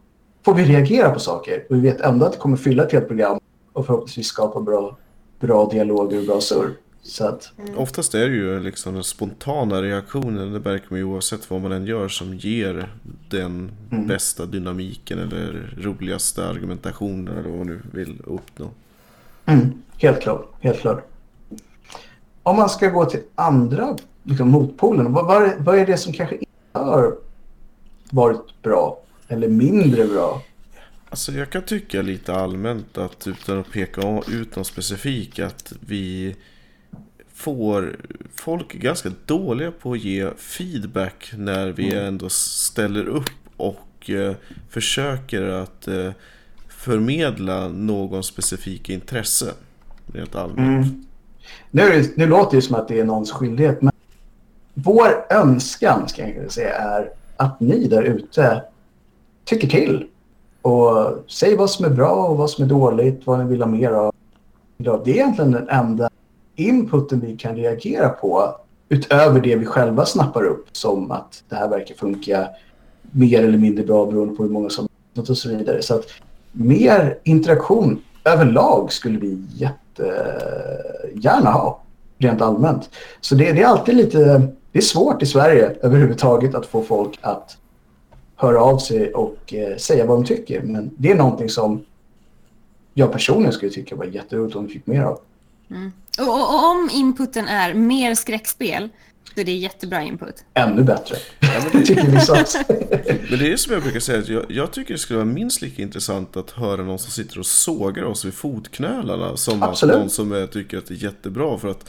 får vi reagera på saker. Och vi vet ändå att det kommer fylla ett helt program och förhoppningsvis skapa bra, bra dialoger och bra surr. Så att, Oftast är det ju liksom den spontana reaktionen, det märker man ju oavsett vad man än gör, som ger den bästa dynamiken eller roligaste argumentationen eller vad man nu vill uppnå. Mm, helt klart, helt klart. Om man ska gå till andra liksom, motpolen, vad, vad, är, vad är det som kanske inte har varit bra eller mindre bra? Alltså jag kan tycka lite allmänt att utan att peka ut något specifikt att vi får folk är ganska dåliga på att ge feedback när vi ändå ställer upp och eh, försöker att eh, förmedla någon specifik intresse. Rent allmänt. Mm. Nu, nu låter det som att det är någons skyldighet, men vår önskan ska jag säga är att ni där ute tycker till och säg vad som är bra och vad som är dåligt, vad ni vill ha mer av. Det är egentligen den enda inputen vi kan reagera på utöver det vi själva snappar upp som att det här verkar funka mer eller mindre bra beroende på hur många som och så vidare. Så att mer interaktion överlag skulle vi jättegärna ha rent allmänt. Så det, det är alltid lite, det är svårt i Sverige överhuvudtaget att få folk att höra av sig och eh, säga vad de tycker. Men det är någonting som jag personligen skulle tycka var jätteroligt om vi fick mer av. Mm. Och, och, och om inputen är mer skräckspel så är det jättebra input. Ännu bättre. Ja, men det- tycker vissa också. Men det är som jag brukar säga, att jag, jag tycker det skulle vara minst lika intressant att höra någon som sitter och sågar oss vid fotknölarna som Absolut. att någon som jag tycker att det är jättebra. För att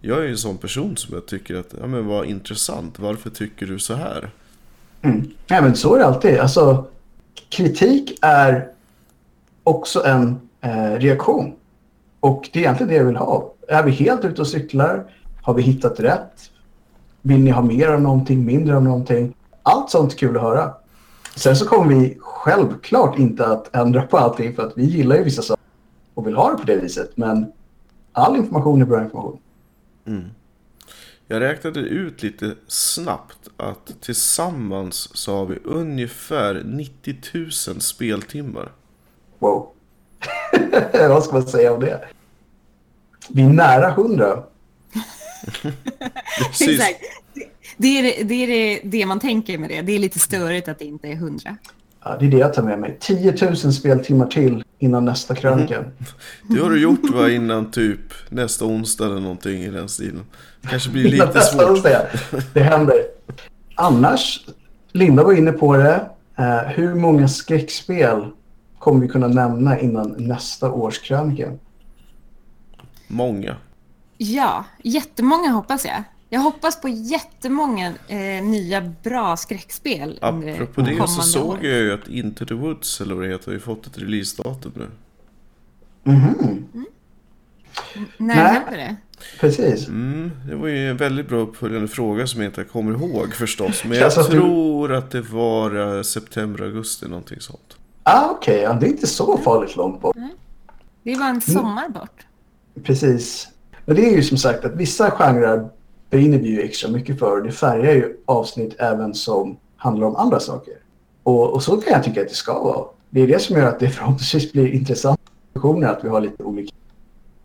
jag är ju en sån person som jag tycker att, ja men vad intressant, varför tycker du så här? Mm. Ja, men så är det alltid. Alltså, kritik är också en eh, reaktion. Och det är egentligen det jag vill ha. Är vi helt ute och cyklar? Har vi hittat rätt? Vill ni ha mer av någonting, mindre av någonting? Allt sånt är kul att höra. Sen så kommer vi självklart inte att ändra på allting för att vi gillar ju vissa saker och vill ha det på det viset. Men all information är bra information. Mm. Jag räknade ut lite snabbt att tillsammans så har vi ungefär 90 000 speltimmar. Wow. Vad ska man säga om det? Vi är nära 100. Exakt. Det- är, det, det är det, det man tänker med det. Det är lite störigt att det inte är hundra. Ja, det är det jag tar med mig. 10 000 speltimmar till innan nästa krönika. Det har du gjort va innan typ nästa onsdag eller någonting i den stilen. Kanske blir Innan lite nästa svårt. onsdag. Det händer. Annars, Linda var inne på det. Eh, hur många skräckspel kommer vi kunna nämna innan nästa års krönika? Många. Ja, jättemånga hoppas jag. Jag hoppas på jättemånga eh, nya bra skräckspel Apropå det så såg år. jag ju att Into the Woods, eller vad det heter, har ju fått ett releasedatum nu. Mhm, När Nej. händer det? precis. Mm, det var ju en väldigt bra uppföljande fråga som jag inte kommer ihåg förstås. Men jag Alltså att du- tror att det var eh, september, augusti, någonting sånt. Ah, Okej, ja, det är inte så farligt långt bort. Det var en sommar bort. Precis. Men det är ju som sagt att vissa genrer brinner vi ju extra mycket för. och Det färgar ju avsnitt även som handlar om andra saker. Och, och så kan jag tycka att det ska vara. Det är det som gör att det förhoppningsvis blir intressanta diskussioner, att vi har lite olika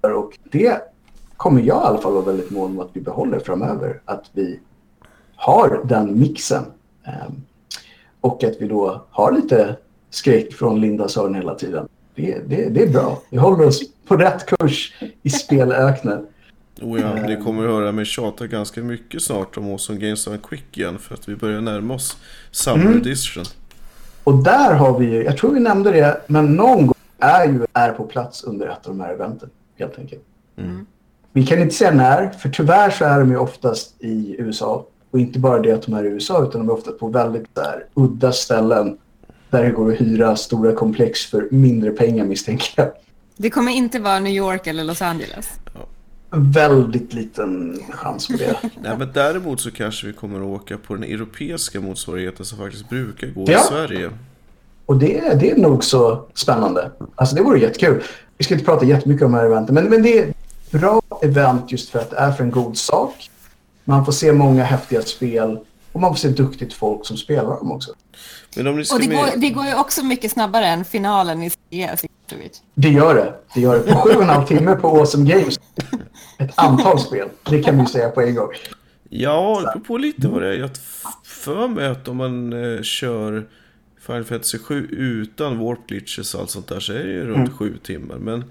och det kommer jag i alla fall vara väldigt mån om att vi behåller framöver. Att vi har den mixen. Um, och att vi då har lite skräck från Lindas hörn hela tiden. Det, det, det är bra. Vi håller oss på rätt kurs i spelöknen. Och ja, Eh. ni kommer att höra mig tjata ganska mycket snart om Awesome Games and Quick igen. För att vi börjar närma oss Summer Mm. Edition. Och där har vi ju, jag tror vi nämnde det, men någon gång är ju är på plats under ett av de här eventen. Helt enkelt. Mm. Vi kan inte säga när, för tyvärr så är de ju oftast i USA. Och inte bara det att de är i USA, utan de är ofta på väldigt där, udda ställen där det går att hyra stora komplex för mindre pengar misstänker jag. Det kommer inte vara New York eller Los Angeles. Väldigt liten chans på det. Nej, men däremot så kanske vi kommer att åka på den europeiska motsvarigheten som faktiskt brukar gå Ja. i Sverige. Och det, det är nog så spännande. Alltså det vore jättekul. Vi ska inte prata jättemycket om de här eventen, men, men det är ett bra event just för att det är för en god sak. Man får se många häftiga spel Och man får se duktigt folk som spelar dem också. Men om ni ska Och det med... går, det går ju också mycket snabbare än finalen i CS. Det gör det. Det gör det. På sju och en halv timme på Awesome Games. Ett antal spel. Det kan vi säga på en gång. Ja, det beror på lite vad det är. Jag för mig att om man eh, kör Final Fantasy 7 utan warp glitches och allt sånt där så är det ju runt Mm. sju timmar. Men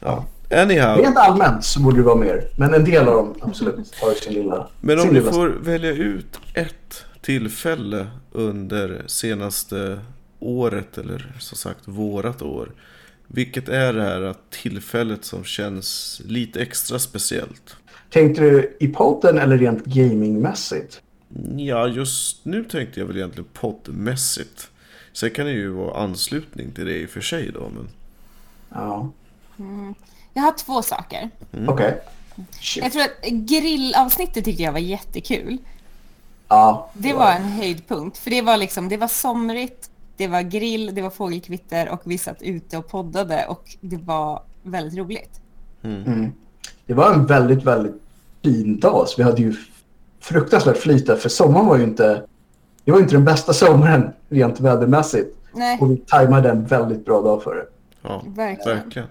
ja, anyhow. Rent allmänt så borde det vara mer. Men en del av dem absolut har sin lilla... Men om du får välja ut ett tillfälle under senaste året eller som sagt vårat år. Vilket är det här tillfället som känns lite extra speciellt? Tänkte du i podden eller rent gamingmässigt? Ja, just nu tänkte jag väl egentligen poddmässigt. Sen kan det ju vara anslutning till det i och för sig då. Men... Ja. Jag har två saker. Okej. Shit. Jag tror att grillavsnittet tyckte jag var jättekul. Ja. Det var en höjdpunkt. För det var liksom, det var somrigt, det var grill, det var fågelkvitter och vi satt ute och poddade och det var väldigt roligt. Mm. Det var en väldigt, väldigt fin dag. Så vi hade ju fruktansvärt flyt där, för sommaren var ju inte... Det var inte den bästa sommaren rent vädermässigt. Nej, Och vi tajmade en väldigt bra dag för det. Ja, verkligen. verkligen.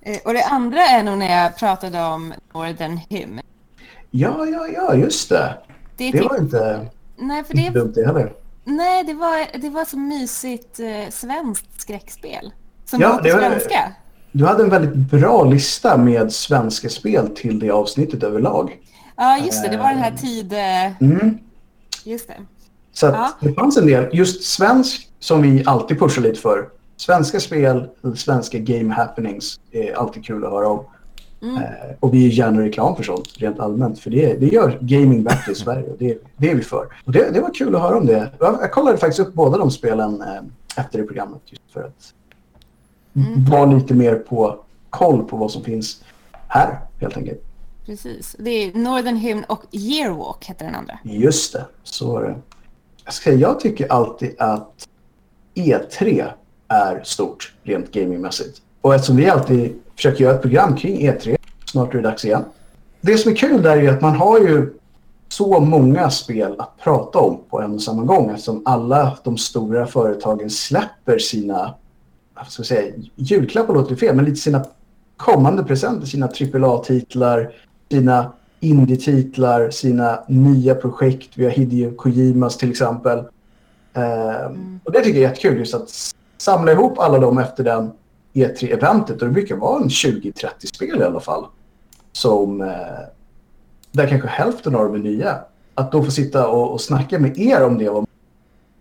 Eh, Och det andra är nog när jag pratade om Northern Hymn. Ja, ja, ja, just det. Det Det typ, var inte nej, för det, dumt det heller. Nej, det var, det var så mysigt eh, svenskt skräckspel. Som Ja, var på var- svenska. Du hade en väldigt bra lista med svenska spel till det avsnittet överlag. Ja, just det. Det var den här tid... Mm. Just det. Så Ja. det fanns en del. Just svensk, som vi alltid pushar lite för. Svenska spel, svenska game happenings är alltid kul att höra om. Mm. Eh, och vi är gärna reklam för sånt rent allmänt. För det, det gör gaming bättre i Sverige och det, det är vi för. Och det, det var kul att höra om det. Jag, jag kollade faktiskt upp båda de spelen eh, efter det programmet. Just för att Mm. vara lite mer på koll på vad som finns här helt enkelt. Precis. Det är Northern Hymn och Yearwalk heter den andra. Just det, så var det. Jag, ska, säga, jag tycker alltid att E3 är stort rent gamingmässigt. Och eftersom vi alltid försöker göra ett program kring E3, snart är det dags igen. Det som är kul där är att man har ju så många spel att prata om på en och samma gång eftersom alla de stora företagen släpper sina, vad ska jag säga, julklappar låter fel, men lite sina kommande presenter, sina AAA-titlar, sina indie-titlar, sina nya projekt. Vi har Hideo Kojimas till exempel. Eh, Och det tycker jag är jättekul just att samla ihop alla dem efter den E3-eventet. Och det brukar vara en 20-30 spel i alla fall. Som, eh, där kanske hälften av dem är nya. Att då få sitta och, och snacka med er om det, vad,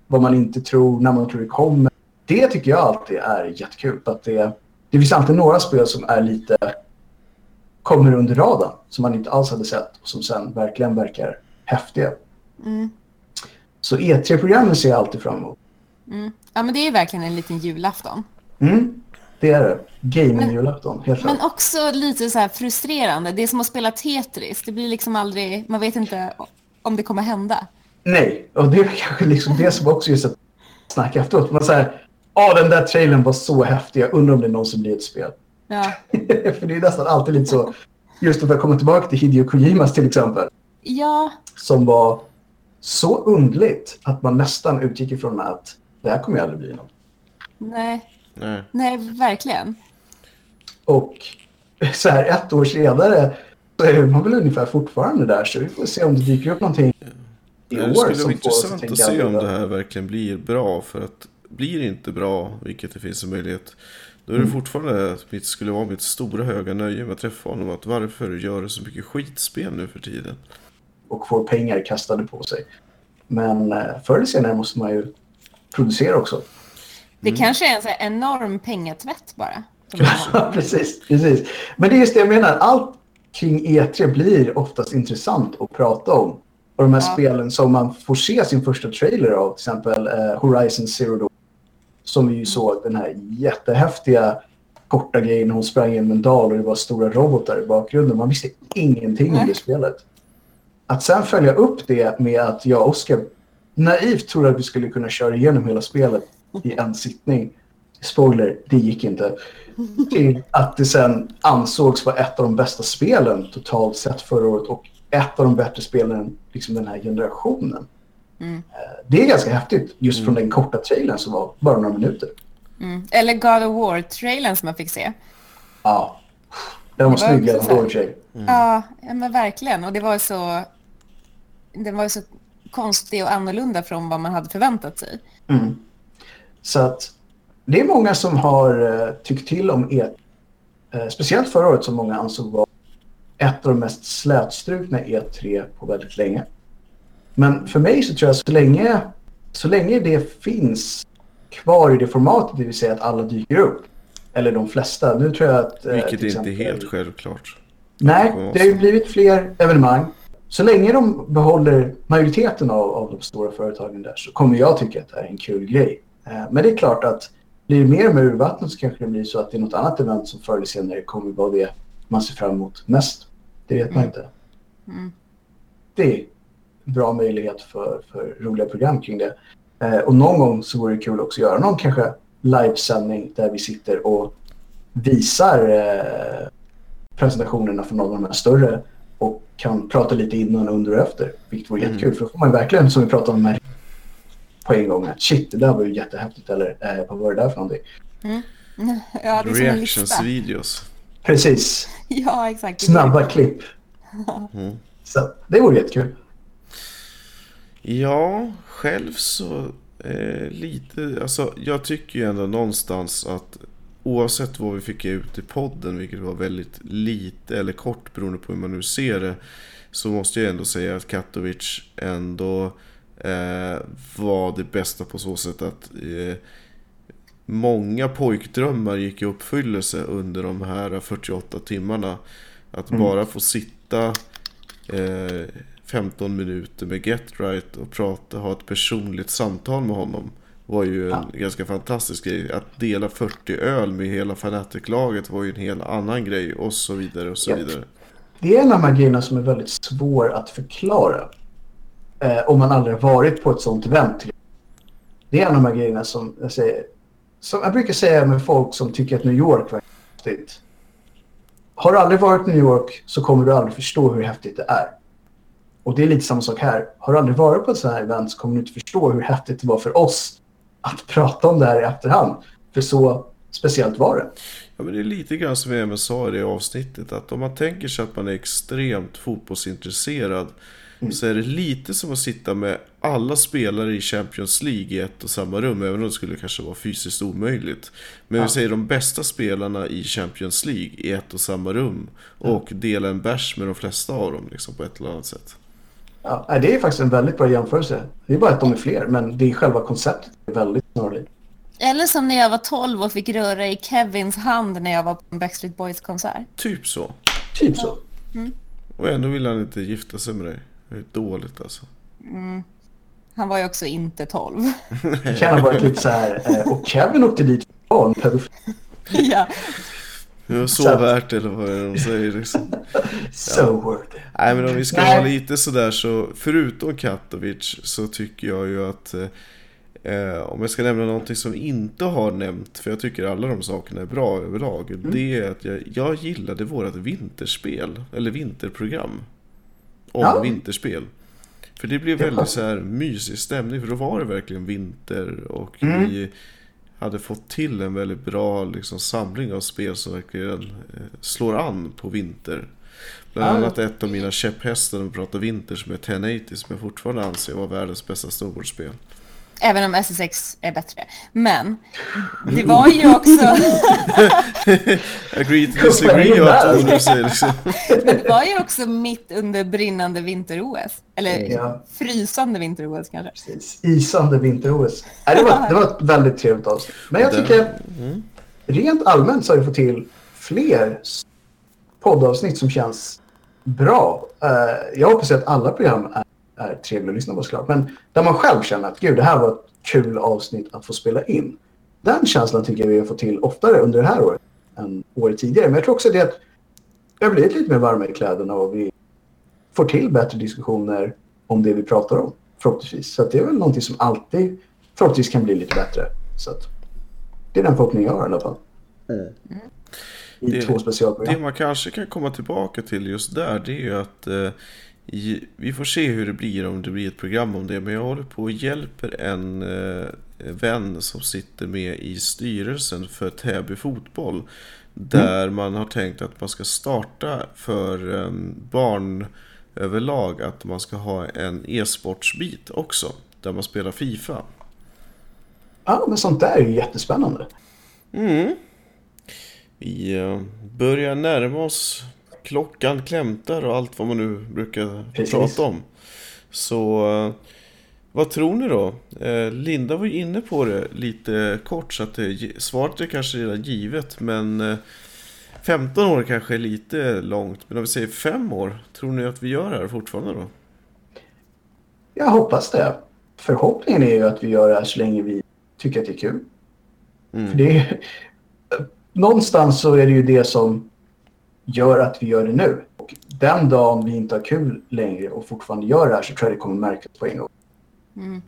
vad man inte tror, när man tror det kommer. Det tycker jag alltid är jättekul. Att det, det finns alltid några spel som är lite kommer under radarn som man inte alls hade sett och som sen verkligen verkar häftiga. Mm. Så E3-programmen ser jag alltid fram emot. Mm. Ja, men det är verkligen en liten julafton. Mm, det är det. Gaming-julafton, helt Men klart. också lite så frustrerande. Det är som att spela Tetris. Det blir liksom aldrig... Man vet inte om det kommer hända. Nej, och det är kanske liksom det som också just att snacka efteråt. Man säger, ja den där trailern var så häftig, jag undrar om det någonsin blir ett spel. Ja. För det är nästan alltid lite så, just för att komma tillbaka till Hideo Kojimas till exempel, Ja, som var så undligt att man nästan utgick ifrån att det här kommer ju aldrig bli något. nej. Nej. Nej, verkligen. Och så här ett år senare så är man väl ungefär fortfarande där. Så vi får se om det dyker upp någonting i Det år skulle som vara intressant tänka att se om det här verkligen blir bra. För att blir det inte bra, vilket det finns en möjlighet, då Mm. är det fortfarande att mitt skulle vara mitt stora höga nöje med att träffa honom. Att varför gör du så mycket skitspel nu för tiden? och får pengar kastade på sig. Men eh, förr eller senare måste man ju producera också. Det Mm. kanske är en så enorm pengatvätt bara. Ja, precis, precis. Men det är just det jag menar. Allt kring E3 blir oftast intressant att prata om. Och de här Ja. spelen som man får se sin första trailer av, till exempel eh, Horizon Zero Dawn. Som vi ju såg den här jättehäftiga korta grejen hon sprang genom en dal och det var stora robotar i bakgrunden. Man visste ingenting om Nej. det spelet. Att sen följa upp det med att jag och Oskar naivt trodde att vi skulle kunna köra igenom hela spelet i en sittning. Spoiler, det gick inte. Till att det sen ansågs vara ett av de bästa spelen totalt sett förra året och ett av de bättre spelen liksom den här generationen. Mm. Eh, Det är ganska häftigt just från den korta trailern som var bara några minuter. Mm. Eller God of War-trailern som man fick se. Ja, den var var snygg och för sig. Ja, men verkligen. Och det var så... Den var ju så konstig och annorlunda från vad man hade förväntat sig. Mm. Så att det är många som har eh, tyckt till om E. Eh, speciellt förra året som många ansåg var ett av de mest slätstrukna E3 på väldigt länge. Men för mig så tror jag så länge, så länge det finns kvar i det formatet, det vill säga att alla dyker upp, eller de flesta. Nu tror jag att... eh, Vilket inte är helt självklart. Nej, det har ju blivit fler evenemang. Så länge de behåller majoriteten av, av de stora företagen där så kommer jag tycka att det här är en kul grej. Eh, men det är klart att blir det mer med urvattnet så kanske det blir så att det är något annat event som förr eller senare kommer vara det man ser fram emot mest. Det vet man Mm. inte. Mm. Det är en bra möjlighet för, för roliga program kring det. Eh, och någon gång så vore det kul också att göra någon kanske livesändning där vi sitter och visar eh, presentationerna från någon av de här större och kan prata lite innan, under och efter. Vilket vore Mm. jättekul för då får man verkligen, som vi pratade om här på en gång, att shit, det där var ju jättehäftigt eller eh, vad var det där för någonting? Ja, det är. Reactions-videos. Precis, Ja, exakt. snabba klipp. Mm. Så det vore jättekul. Ja, själv så eh, lite, alltså jag tycker ju ändå någonstans att oavsett vad vi fick ut i podden, vilket var väldigt lite eller kort beroende på hur man nu ser det, så måste jag ändå säga att Katowice ändå var det bästa på så sätt att eh, många pojkdrömmar gick i uppfyllelse under de här 48 timmarna. Att Mm. bara få sitta eh, 15 minuter med Get Right och prata, ha ett personligt samtal med honom var ju en Ja. ganska fantastisk grej. Att dela 40 öl med hela Fanatic-laget var ju en helt annan grej och så vidare och så Japp. vidare. Det är en av de här grejerna som är väldigt svår att förklara. Eh, om man aldrig har varit på ett sånt event. Det är en av de här grejerna som jag säger. Som jag brukar säga med folk som tycker att New York var häftigt. Har du aldrig varit i New York så kommer du aldrig förstå hur häftigt det är. Och det är lite samma sak här. Har du aldrig varit på ett sånt här event så kommer du inte förstå hur häftigt det var för oss att prata om det här i efterhand. För så speciellt var det. Ja, men det är lite grann som jag sa i det avsnittet. Att om man tänker sig att man är extremt fotbollsintresserad. Mm. Så är det lite som att sitta med alla spelare i Champions League i ett och samma rum. Även om det skulle kanske vara fysiskt omöjligt. Men Ja. vi säger de bästa spelarna i Champions League i ett och samma rum. Och dela en bärs med de flesta av dem liksom, på ett eller annat sätt. Ja, det är faktiskt en väldigt bra jämförelse. Det är bara att de är fler, men det är själva konceptet är väldigt snarlikt. Eller som när jag var 12 och fick röra i Kevins hand när jag var på en Backstreet Boys-konsert. Typ så. Typ så. Och ändå vill han inte gifta sig med dig. Det är dåligt alltså. Han var ju också inte 12. Det kan ha varit lite så här. eh, Och Kevin åkte dit för barn, pedofil. ja. Det var så, Så värt det, eller vad är det de säger liksom. So worth it. Nej men om vi ska vara lite sådär så förutom Katowice så tycker jag ju att eh, om jag ska nämna någonting som inte har nämnt för jag tycker alla de sakerna är bra överlag. Mm. Det är att jag, jag gillade vårat vinterspel eller vinterprogram. Om Ja. vinterspel. För det blev väldigt var- så här mysig stämning för då var det verkligen vinter och Mm. vi hade fått till en väldigt bra liksom, samling av spel som verkligen eh, slår an på vinter. Bland Ja. annat ett av mina käpphästar om vi pratar vinter som är 1080 som jag fortfarande anser vara världens bästa snowboardspel. Även om SSX är bättre. Men det var ju också, Agree to disagree vad du säger liksom. det var ju också mitt under brinnande vinter-OS. Eller Ja. frysande vinter-OS kanske. Precis. Isande vinter-OS. Det var, det var ett väldigt trevligt avsnitt. Men jag tycker Mm. rent allmänt så har vi fått till fler poddavsnitt som känns bra. Eh, jag hoppas att alla program är, är trevliga att lyssna på såklart. Men där man själv känner att gud, det här var ett kul avsnitt att få spela in. Den känslan tycker jag vi har fått till oftare under det här året än året tidigare. Men jag tror också det att vi har blivit lite mer varma i kläderna och vi får till bättre diskussioner om det vi pratar om. Förhoppningsvis. Så det är väl någonting som alltid förhoppningsvis kan bli lite bättre. Så att det är den förhoppningen jag har i alla fall. I Det- två Det specialprogram. man kanske kan komma tillbaka till just där det är ju att eh, vi får se hur det blir om det blir ett program om det. Men jag håller på och hjälper en eh, vän som sitter med i styrelsen för Täby fotboll. Där man har tänkt att man ska starta för eh, barn överlag att man ska ha en e-sportsbit också. Där man spelar FIFA. Ja, men sånt där är ju jättespännande. Mm. Vi eh, börjar närma oss klockan klämtar och allt vad man nu brukar Precis. prata om. Så eh, vad tror ni då? Eh, Linda var ju inne på det lite kort så att svaret är kanske redan givet men eh, 15 år kanske är lite långt men om vi säger 5 år, tror ni att vi gör det här fortfarande då? Jag hoppas det. Förhoppningen är ju att vi gör det här så länge vi tycker att det är kul. Mm. För det är, någonstans så är det ju det som gör att vi gör det nu. Och den dagen vi inte har kul längre och fortfarande gör det här så tror jag det kommer märkas på en gång. Mm.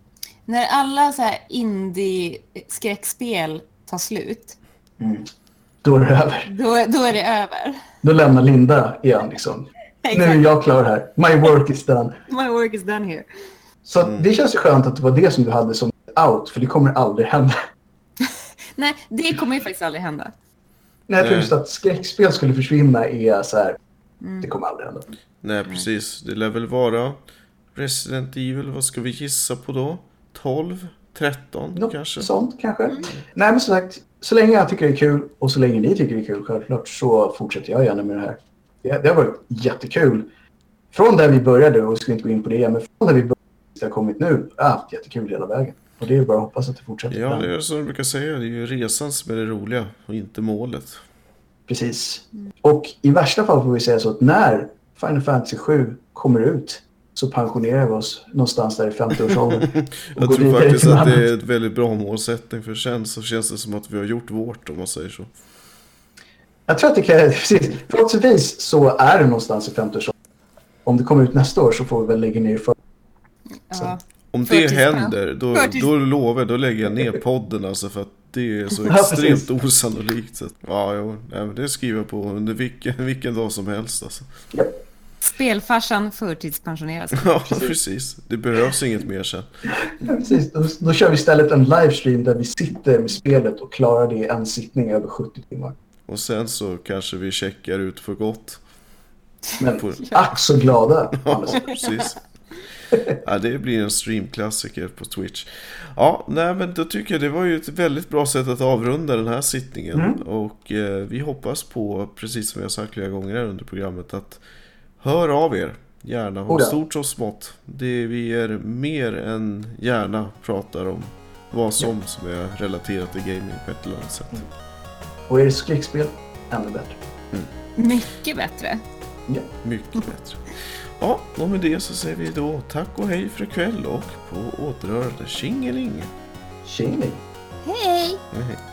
När alla så här indie-skräckspel tar slut, Mm. Då är det över. då, då är det över. Då lämnar Linda igen liksom. Nu är jag klar här. My work is done. My work is done here. Så att det känns skönt att det var det som du hade som out, för det kommer aldrig hända. Nej, det kommer ju faktiskt aldrig hända. Nej, jag tror Nej. just att skräckspel skulle försvinna är så här, det kommer aldrig hända. Nej precis, det lär väl vara Resident Evil, vad ska vi gissa på då? 12? 13 Något kanske? sånt kanske. Nej, men som sagt, så länge jag tycker det är kul och så länge ni tycker det är kul självklart så fortsätter jag gärna med det här. Det, det har varit jättekul. Från där vi började, och vi ska inte gå in på det, men från där vi började jag har kommit nu, jag har haft jättekul hela vägen. Och det är bara att hoppas att det fortsätter. Ja, det är som jag brukar säga, det är ju resan som är det roliga och inte målet. Precis. Och i värsta fall får vi säga så att när Final Fantasy 7 kommer ut så pensionerar vi oss någonstans där i 50-årsåldern. och Jag går tror faktiskt att det är ett väldigt bra målsättning för sen så känns det som att vi har gjort vårt om man säger så. Jag tror att det kan... Precis. Förhoppningsvis så är det någonstans i 50-årsåldern. Om det kommer ut nästa år så får vi väl lägga ner för... Ja. Om det händer, då, då lovar jag, då lägger jag ner podden alltså för att det är så Ja, extremt precis. osannolikt. Så att, ja, jo, nej, men det skriver jag på under vilken, vilken dag som helst alltså. Ja, Spelfarsan förtidspensioneras. Ja, precis. Det behövs inget mer sen. precis. Då, då kör vi istället en livestream där vi sitter med spelet och klarar det i en sittning över 70 timmar. Och sen så kanske vi checkar ut för gott. Men ack så glada. Ja, precis. Ja, det blir en streamklassiker på Twitch. Ja, nej men då tycker jag det var ju ett väldigt bra sätt att avrunda den här sittningen. Mm. Och eh, vi hoppas på, precis som jag sagt flera gånger här under programmet, att hör av er. Gärna, ja. stort som smått. Det vi är mer än gärna pratar om vad som som är relaterat till gaming på ett eller annat sätt. Och är det skräckspel, ännu bättre. Mycket bättre. Ja. Mycket bättre. Ja, och med det så säger vi då tack och hej för ikväll och på återhörande. Tjingeling! Tjingeling. Hej! Hej.